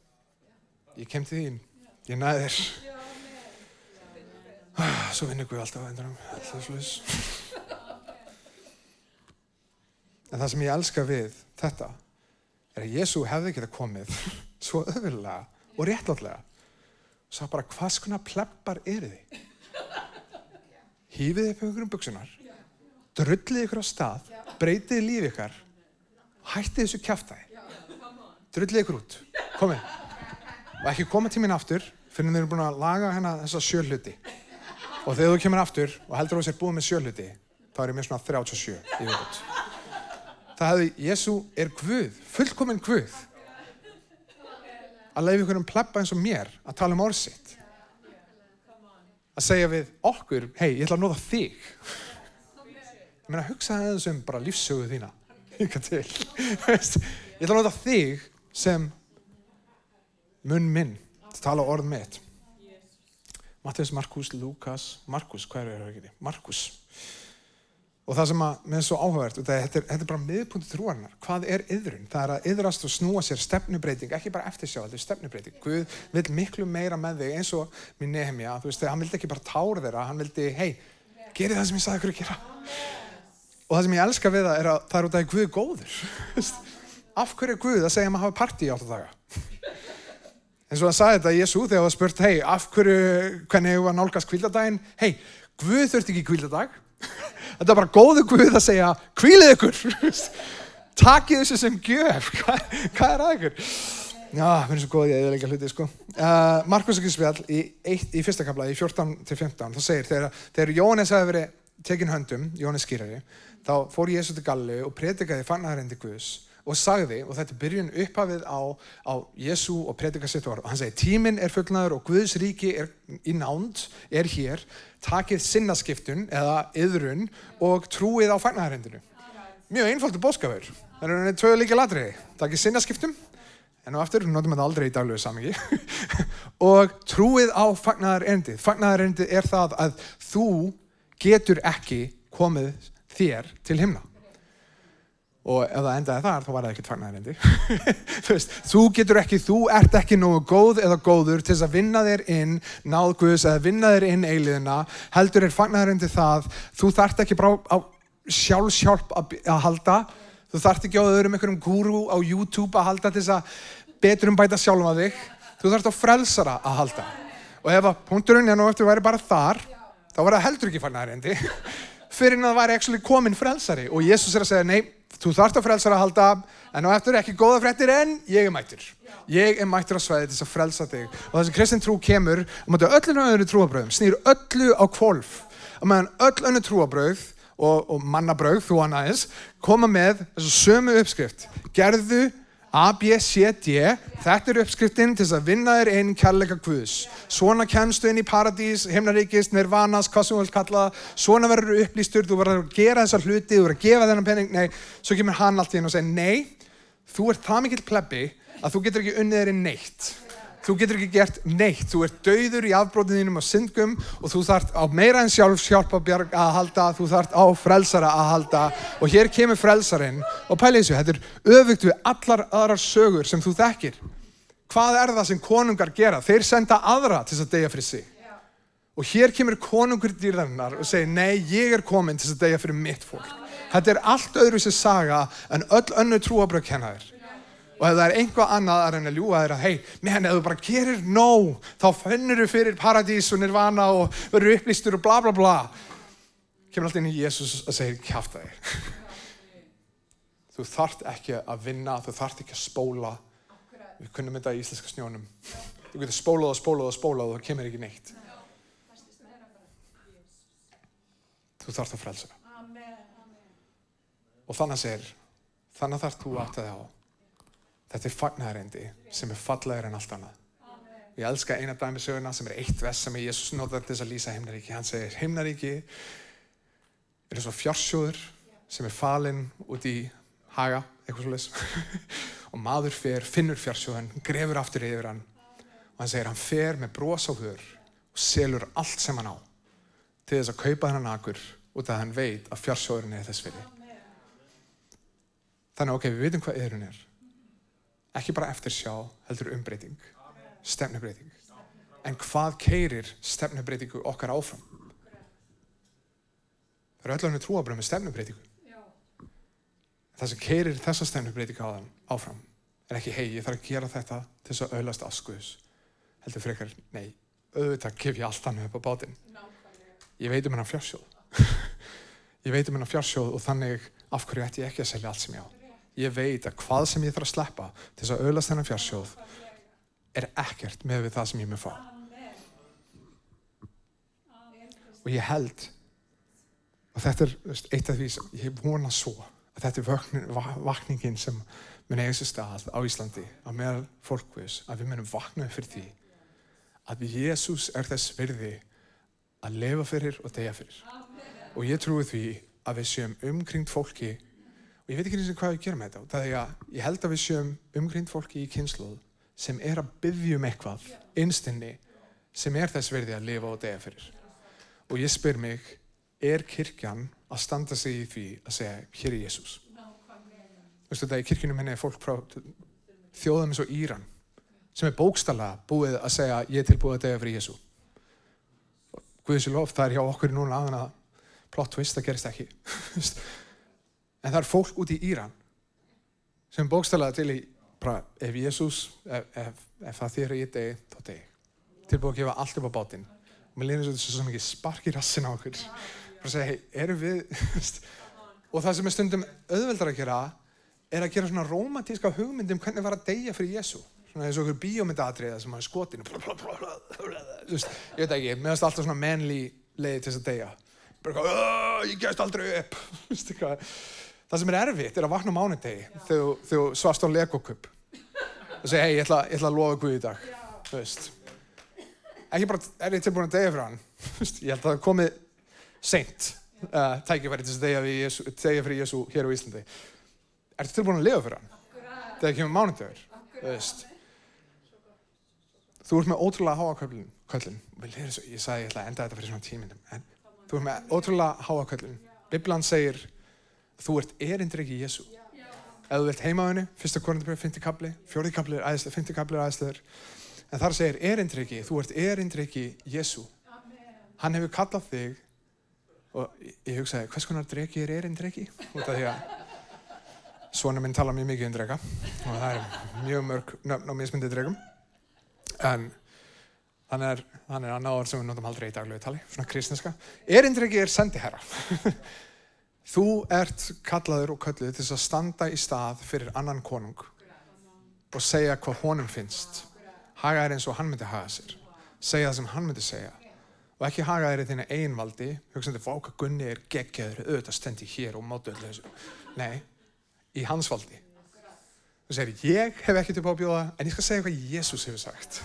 ég kem til þín, ég næði þér ah, svo vinnur Guð alltaf á endanum alltaf sluðis en það sem ég elska við þetta er að Jésu hefði getað komið svo öðvöldlega og réttláttlega. Og sá bara hvað skona pleppar eru þið? Hýfið upp einhverjum buksunar drullið ykkur á stað breytið líf ykkar hættið þessu kæftæði drullið ykkur út. Komið. Og ekki koma til mín aftur fyrir þeir eru búin að laga hérna þessa sjölluti og þegar þú kemur aftur og heldur þú að sér búið með sjölluti þá er ég með svona 37 í viðbútt það hefði, Jésu er Guð fullkominn Guð. Að leiði um pleppa eins og mér að tala um orðsitt að segja við okkur hei, ég ætla að nóða þig. Ég meina, hugsa það eins um bara lífsögu þína. Ykkar til. Ég ætla að nóða þig sem munn minn til að tala orð mitt. Mattias, Markus, Lukas Markus, hvað er það ekki? Markus Og það sem að, mér er svo áhugavert, og það, þetta, er, þetta er bara miðpunkt trúarinnar. Hvað er yðrun? Það er að yðrast og snúa sér stefnubreiting, ekki bara eftir sjá, þetta er stefnubreiting. Guð vil miklu meira með þig eins og minn Nehemja, þú veist, hann vildi ekki bara tára þeirra, hann vildi, hei, geri það sem ég sagði ykkur að gera. Og það sem ég elska við það er að það er út af Guð góður. Af hverju er Guð að segja að maður hafa partí í átta daga? En svo hann sagði þetta Jésu þegar það spurt, hei, af hverju, hvernig hefur að nálgast kvíldadaginn? Hei, Þetta er bara góðu Guð að segja, kvílið ykkur. Takið þessu sem gjöf. Hvað, hvað er að ykkur? Já, mér er svo góð ég að eða hluti, sko. Uh, Markus ekki spjall í, í fyrsta kapla, í 14-15, það segir, þegar, þegar Jóhannes hafi verið tekinn höndum, Jóhannes skýrari, þá fór Jésu til Galli og predikaði fannarindi Guðs og sagði, og þetta byrjun upphafið á, á Jésu og predika sitt orð, og hann segi, tíminn er fullnaður og Guðs ríki er í nánd, er hér, takið sinnaskiptun eða yðrun og trúið á fagnarhendinu. Mjög einfaldur bóskafur. Það eru tvö líka ladriði. Takið sinnaskiptum, en og aftur, notum við það aldrei í daglegu samingi, og trúið á fagnarhendið. Fagnarhendið er það að þú getur ekki komið þér til himna og ef það endaði þar þá var það ekkert fagnarindi þú veist, þú getur ekki, þú ert ekki nógu góð eða góður til þess að vinna þér inn náðguðs eða vinna þér inn eiliðina. Heldur er fagnarindi það þú þart ekki bara á sjálfsjálf að, að halda. Þú þart ekki á öðrum einhverjum gúru á YouTube að halda til þess að betur um bæta sjálfa þig. Þú þart á frelsara að halda. Og ef að punkturinn hérna og eftir væri bara þar þá var það heldur ekki fagnarindi fyrir en að það væri komin frelsari. Og Jésús er að segja nei þú þarft að frelsara að halda en á eftir ekki góða frettir en ég er mættur. Ég er mættur að svæði til þess að frelsa þig. Og þess að kristin trú kemur og maður öllu öðru trúabröðum snýr öllu á kvolf og meðan öll önnu trúabröð og, og mannabröð, þú hann aðeins koma með þessu sömu uppskrift. Gerðu A, B, C, D. Þetta er uppskriftin til þess að vinna þér einn kærleika Guðs. Svona kemstu inn í paradís, himnaríkist, nirvanas hvað sem þú vilt kalla svona verður upplýstur þú verður að gera þessar hluti, þú verður að gefa þennan penning, nei, svo kemur hann allt í henn og segir nei, þú ert það mikill plebbi að þú getur ekki unnið þér í neitt þú getur ekki gert neitt, þú ert dauður í afbrótið þínum á syndgum og þú þart á meira en sjálf hjálpabjarg að halda, þú þart á frelsara að halda og hér kemur frelsarinn og pælið þessu, þetta er öfugt við allar aðrar sögur sem þú þekkir. Hvað er það sem konungar gera? Þeir senda aðra til þess að deyja fyrir sig. Og hér kemur konungur dýrðarinnar og segir, nei, ég er komin til þess að deyja fyrir mitt fólk. Þetta er allt öðru sér saga en öll önnu trúabröð kennaðir. Og ef það er einhvað annað að reyna að ljúa þér að hei, menn, ef þú bara gerir nóg, þá finnur þú fyrir paradís og nirvana og verður upplýstur og bla bla bla. Kemur alltaf inn í Jésús að segja, kjáfta þig. Þú þart ekki að vinna, þú þart ekki að spóla. Við kunnum þetta í íslenska snjónum. Þú getur spólað og spólað og spólað og það kemur ekki neitt. Þú þart að frelsa. Og þannig segir, þannig þart þú aftur þig á. Þetta er fagnarindi sem er fallegur en allt annað. Ég elska eina dæmisöguna sem er eitt vest sem Jésús notar til þess að lýsa himnaríki. Hann segir, himnaríki er eins og fjársjóður sem er falinn út í haga, eitthvað svolítið. og maður fer, finnur fjársjóðan, grefur aftur yfir hann. Og hann segir, hann fer með brós á hör og selur allt sem hann á til þess að kaupa hennan akur út af að hann veit að fjársjóðurinn er þess fyrir. Þannig, ok, við veitum hvað yðrun er ekki bara eftir sjá, heldur umbreyting stefnubreiting en hvað keirir stefnubreitingu okkar áfram? Það eru öll önnur trúabröð með stefnubreitingu. Það sem keirir þessa stefnubreitingu áfram er ekki hei, ég þarf að gera þetta til þess að auðlast askuðus heldur frekar, nei, auðvitað gef ég allt annað upp á bátinn. Ég veit um hennar fjársjóð. Ég veit um hennar fjársjóð og þannig af hverju ætti ég ekki að selja allt sem ég á ég veit að hvað sem ég þarf að sleppa til þess að auðlast þennan fjársjóð er ekkert með við það sem ég með fá. Og ég held, og þetta er eitt af því sem ég vona svo, að þetta er vaknin, vakningin sem mun eiga sér stað á Íslandi, að meðal fólkvis, að við munum vakna upp fyrir því að Jésús er þess virði að lefa fyrir og deyja fyrir. Og ég trúi því að við séum umkringt fólki ég veit ekki eins og hvað við gerum með þetta það er að ég held að við séum umgrind fólki í kynsluð sem er að byggja um eitthvað einstinni sem er þess verði að lifa og degja fyrir og ég spyr mig er kirkjan að standa sig í því að segja, hér er Jésús. Veistu þetta, í kirkjunum henni er fólk frá þjóðum eins og Íran sem er bókstalla búið að segja, ég er tilbúið að degja fyrir Jésú. Guðis í lof, það er hjá okkur núna aðan að plot twist, það gerist ekki. en það er fólk út í Íran sem bókstalla til í, bara, ef Jésús, ef, ef, ef það að ég degi, þá degi. Tilbúið að gefa allt upp á bátinn. Og mér lefnir svo svo mikið spark í rassin á okkur. Bara að segja, hei, erum við, og það sem er stundum auðveldar að gera, er að gera svona romantíska hugmyndum hvernig var að deyja fyrir Jésu. Svona eins og okkur bíómyndatriða sem hann er skotin. Þú veist, ég veit ekki, meðanst alltaf svona menli leiði til þess að deyja. Bara eitthvað, "Åh, ég gæst aldrei upp. Þú. Það sem er erfitt er að vakna á mánudegi þegar þú- þú svast á legokup. Og segja, hei, ég ætla, ég ætla að lofa Guð í dag. Þú veist. Ekki bara, er ég tilbúin að deyja fyrir hann? Þú ég held að það komið seint uh, tækifæri til þess að deyja fyrir Jésu hér á Íslandi. Ertu tilbúin að lifa fyrir hann? Þegar kemur mánudagur. Þú veist. Þú ert með ótrúlega háa köllin. ég sagði ég ætla að enda þetta fyrir svona tímindum. En þú ert með ótrúlega háa köllin. Biblan segir þú ert erindriki í Jésu. Ef þú vilt heima á henni, fyrsta korundabrið, fymti kapli, fjórði kapli er æðislegur, fymti kapli er æðislegur. En þar segir erindriki, þú ert erindriki Jésu. Hann hefur kallað þig og ég- hugsaði, hvers konar dreki er erindriki? Út af því að svona minn tala mjög mikið um drega og það er mjög mörg nöfn og mismyndi dregum. En hann er, hann er annar orð sem við notum aldrei í daglegu tali, svona kristneska. Erindriki er sendiherra. Þú ert kallaður og kölluð til að standa í stað fyrir annan konung og segja hvað honum finnst. Haga þér eins og hann myndi haga sér. Segja það sem hann myndi segja. Og ekki haga þér í þínu einvaldi, hugsandi, vá hvað Gunni er geggjaður, auðvitað stendi hér og mátu öllu þessu. Nei, í hans valdi. Þú segir, ég hef ekkert upp á að bjóða, en ég skal segja hvað Jésús hefur sagt.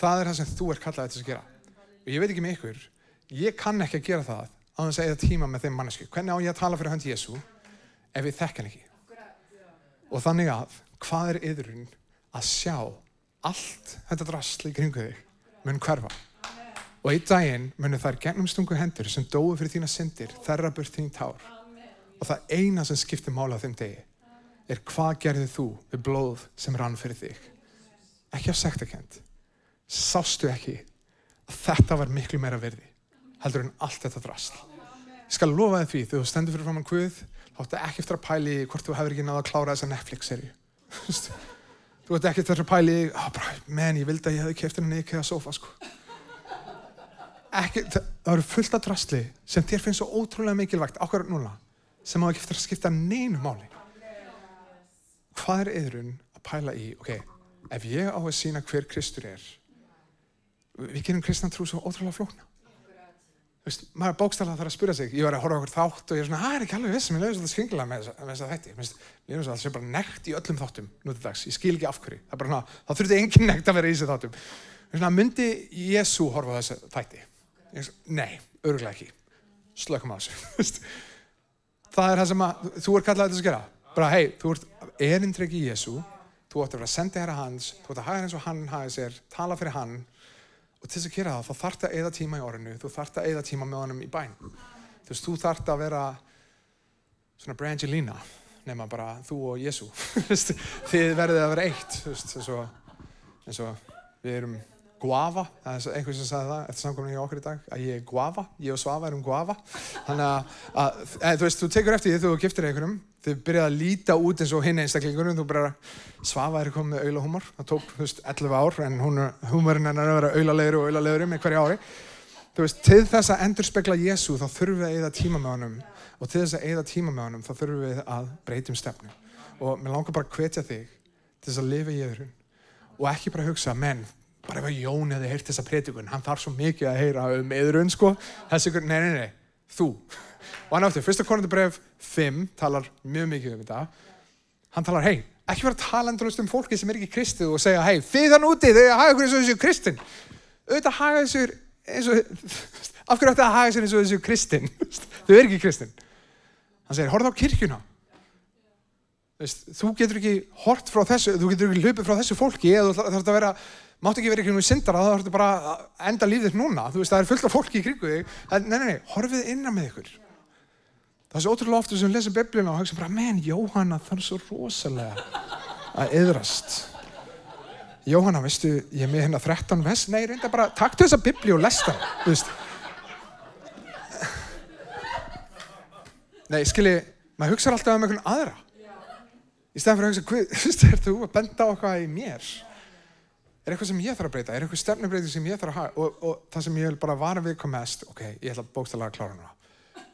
Það er það sem þú er kallaðið til að gera. Og ég veit ekki með ykkur, ég kann ekki að gera það á þess að eða tíma með þeim mannesku. Hvernig á ég að tala fyrir hönd Jésú ef ég þekk hann ekki? Og þannig að, hvað er yðurinn að sjá allt þetta drasl í kringu þig mun hverfa? Og einn daginn munu þær gegnum stungu hendur sem dóu fyrir þína syndir, þerra burt þín tár. Og það eina sem skiptir mála á þeim degi er hvað gerðið þú við blóð sem rann fyrir þig. Ekki af sektakent. Sástu ekki að þetta var miklu meira verði heldur en allt þetta drasl. Ég skal lofa þið því, þegar þú stendur fyrir framann Guð, þá áttu ekki eftir að pæli hvort þú hefur ekki náða að klára þessa Netflix-serju. þú ert ekki eftir að pæli oh, menn, ég vildi að ég hefði keft henni að sofa, sko. Ekki, það, það eru fullt af drasli sem þér finnst svo ótrúlega mikilvægt ákveður núna, sem á ekki eftir að skipta neinu máli. Hvað er yðrun að pæla í, ok, ef ég á að sína hver Kristur er, við gerum kristna trú svo ótrúlega flókna. Veist, maður bókstæðlega þarf að spyrja sig, ég var að horfa okkur þátt og ég er svona, það er ekki alveg viss, mér leiður svolítið skringilega með þessa- þætti. Mér finnst- mér finnst það sé bara nekt í öllum þáttum nú til dags, ég skil ekki af hverju. Það er bara svona, það þurfti engin nekt að vera í þessu þáttum. Mér finnst svona, myndi Jésu horfa þessu þætti? Ég Nei, örgulega ekki. Slökum á þessu. Það er það sem að, þú er kallað að gera. Bara, hei, þú ert erindreki í Jésu, þú ætti að vera að senda herra hans, þú ætti að haga eins og hann haga sér, tala fyrir hann, og til þess að gera það, þá þarf það að eða tíma í orðinu, þú þarf það að eða tíma með honum í bæn. Þú veist, þú þarf að vera svona Brangelina, nema bara þú og Jésu. Þið verðið að vera eitt, eins og við erum guava, það er einhvers sem sagði það eftir samkominni í okkur í dag, að ég er guava, ég og Svafa erum guava. Þannig að, að eð, þú veist, þú tekur eftir því þegar þú giftir einhverjum, þið byrjaði að líta út eins og hinn einstaklingurum, þú byrjar að Svafa er komið með aulahúmor, það tók, þú veist, 11 ár, en hennar er að vera aulalegri og aulalegri með hverju ári. Þú veist, til þess að endur spekla Jésu þá þurfum við að eyða tíma með honum og til þess að eyða tíma með honum þá þurfum við að breytum stefnu. Og mér langar bara að hvetja þig til þess að lifa í öðrun og ekki bara hugsa, menn, bara ef að Jón hefði heyrt þessa predikun, hann þarf svo mikið að heyra um öðrun, sko. Þessi, ykkur- nei, nei, nei, þú. Og hann áttur, fyrsta konundabref 5 talar mjög mikið um þetta. Hann talar, hei, ekki vera að tala endurlust um fólki sem er ekki kristið og segja, hei, þið þann úti, þið hafa ykkur eins og þessu kristin. Auðvitað haga þessu eins og, af hverju ætti að haga sér eins og þessu kristin? Þau eru ekki kristin. Hann segir, horfðu á veist, Þú getur ekki hort frá þessu, þú getur ekki hlupið frá þessu fólki eða þú þarf að vera, máttu ekki vera einhvern veginn syndara, þá þarf bara að enda lífið núna. Þú veist, það er fullt af fólki í kringu þig. Það- Nei, nei, nei, horfið innan með ykkur. Það er svo ótrúlega ofta sem við lesum biblíuna og hugsa bara, menn, Jóhanna þarf svo rosalega að yðrast. Jóhanna, veistu, ég er með hérna 13 vers, nei, reynda bara, taktu þessa biblíu og lesta þú veist. Nei, skilji, maður hugsa alltaf um einhvern aðra. Í stæðan fyrir að hugsa, þú veist, er þú að benda eitthvað í mér? Er eitthvað sem ég þarf að breyta? Er eitthvað stefnubreyti sem ég þarf að hafa? Og, og það sem ég vil bara vara við hvað mest, ok, ég ætla bókstæðlega að klára hana.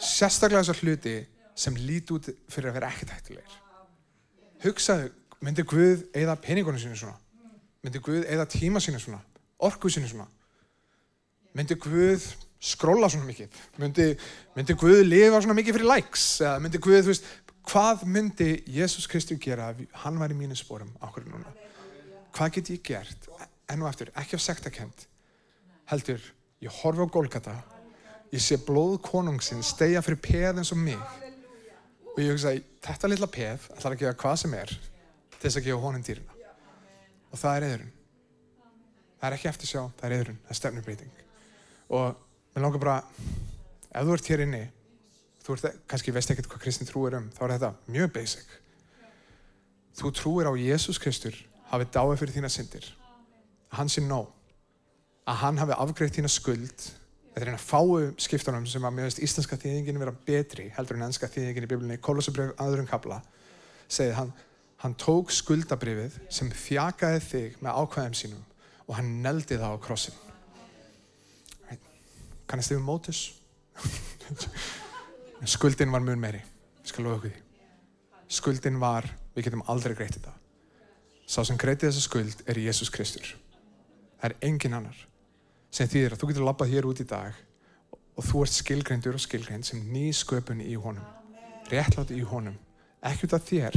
Sérstaklega þessar hluti sem lít út fyrir að vera ekkert hættilegir. Hugsaðu, myndi Guð eða peningunum sínu svona? Myndi Guð eða tíma sínu svona? Orku sínu svona? Myndi Guð skróla svona mikið? Myndi, myndi Guð lifa svona mikið fyrir likes? Eða myndi Guð, þú veist, hvað myndi Jésús Kristi gera ef hann var í mínu spórum okkur núna? Hvað get ég gert? Enn og eftir, ekki af sektakent. Heldur, ég horfi á Golgata, ég sé blóð konungsinn stegja fyrir peð eins og mig. Og ég hugsa, þetta lilla peð ætlar að gefa hvað sem er til þess að gefa honum dýrina. Og það er eðurinn. Það er ekki eftir sjá, það er eðurinn, það er stefnubreiting. Og mér langar bara, ef þú ert hér inni, þú ert, kannski veist ekkert hvað kristin trú er um, þá er þetta mjög basic. Þú trúir á Jésús Kristur hafi dáið fyrir þína syndir. Að hann sé nóg. Að hann hafi afgreitt þína skuld. Þetta er eina fáu skiptunum sem að mér veist íslenska þýðingin vera betri heldur en ennska þýðingin í biblunni. Kólosabrjöf aðurum kabla segið hann, hann tók skuldabrifið sem þjakaði þig með ákvæðum sínum og hann neldi það á krossin. Kannast þið um mótus? Skuldin var mun meiri. Skuldin var, við getum aldrei greitt þetta. Sá sem greiti þessa skuld er Jésús Kristur. Það er engin annar. Sem þýðir að þú getur labbað hér út í dag og þú ert skilgreindur og skilgreind sem ný sköpun í honum. Réttlátt í honum. Ekki út af þér.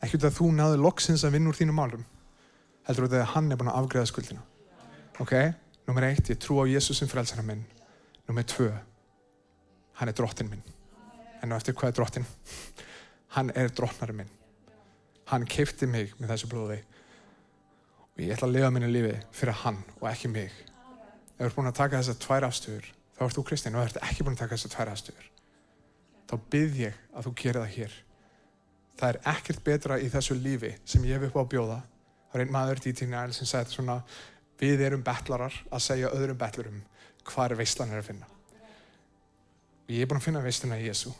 Ekki út af þú náðu loksins að vinna úr þínum málum. Heldur af að hann er búin að afgreða skuldina. Ok? Númer eitt, ég trú á Jésús sem frelsana minn. Númer tvö, hann er drottin minn. En á eftir hvað er drottin? Hann er drottnari minn hann keipti mig með þessu blóði. Og ég ætla að lifa minni lífi fyrir hann og ekki mig. Ef þú ert búin að taka þessar tvær afstöður þá ert þú kristinn. Og þú ert ekki búin að taka þessar tvær afstöður þá byrð ég að þú gerir það hér. Það er ekkert betra í þessu lífi sem ég hef upp á að bjóða. Það er einn maður dýtíkni æl sem sagði svona við erum betlarar að segja öðrum betlurum hvað er veistlan er að finna. Og ég er búin að finna veistluna í Jésu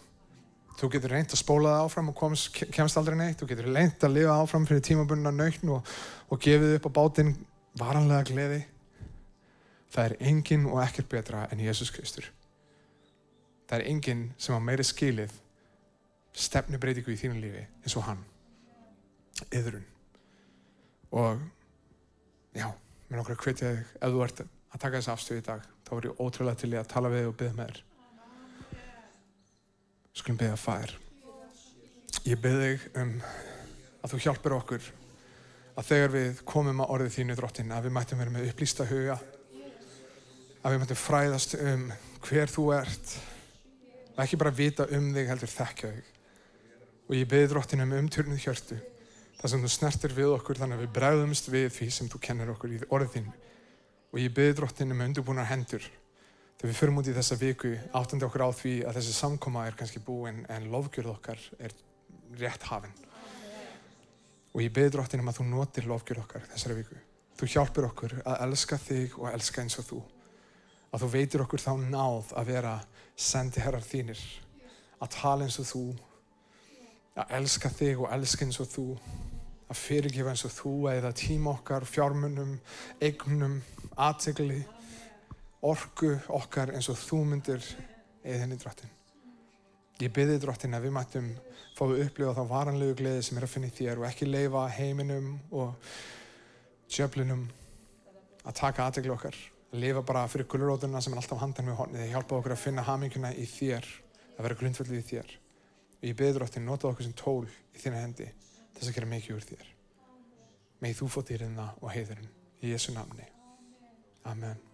Þú getur reynd að spóla það áfram og komst, kemst aldrei neitt. Þú getur reynd að lifa áfram fyrir tímabunna nöytn og, og gefið upp á bátinn varanlega gleði. Það er enginn og ekkert betra en Jésús Kristur. Það er enginn sem á meiri skilið stefnubreitingu í þínu lífi eins og hann. Yðrun. Og já, mér nokkru að hvetja þig ef þú ert að taka þessu afstöðu í dag. Þá er ég ótrúlega til að tala við þig og byggja með þér. Skulum beða fær. Ég beð þig um að þú hjálpir okkur að þegar við komum að orðið þínu drottin að við mættum vera með upplýsta huga að við mættum fræðast um hver þú ert og ekki bara vita um þig heldur þekkja þig og ég beði drottin um umturnuð hjörtu þar sem þú snertir við okkur þannig að við bregðumst við því sem þú kennir okkur í orðið þín og ég beði drottin um undurbúnar hendur Þegar við förum út í þessa viku áttandi okkur á því að þessi samkoma er kannski búinn en lofgjörð okkar er rétt hafinn. Og ég beður dróttin um að þú notir lofgjörð okkar þessari viku. Þú hjálpir okkur að elska þig og elska eins og þú. Að þú veitir okkur þá náð að vera sendi herrar þínir. Að tala eins og þú. Að elska þig og elska eins og þú. Að fyrirgefa eins og þú eða tíma okkar, fjármunum, eignum, aðtegli orgu okkar eins og þú myndir eða henni drottin. Ég byrði drottin að við mættum fá að upplifa þá varanlegu gleði sem er að finna í þér og ekki leifa heiminum og sjöflunum að taka aðtegli okkar. Að lifa bara fyrir gullurótuna sem er alltaf handan með hornið. Það hjálpa okkur að finna haminguna í þér, að vera grundföldið í þér. Og ég byrði drottin, nota okkur sem tól í þína hendi þess að gera mikið úr þér. Megið þú fótt dýrinna og heiðurinn í Jésu namni. Amen.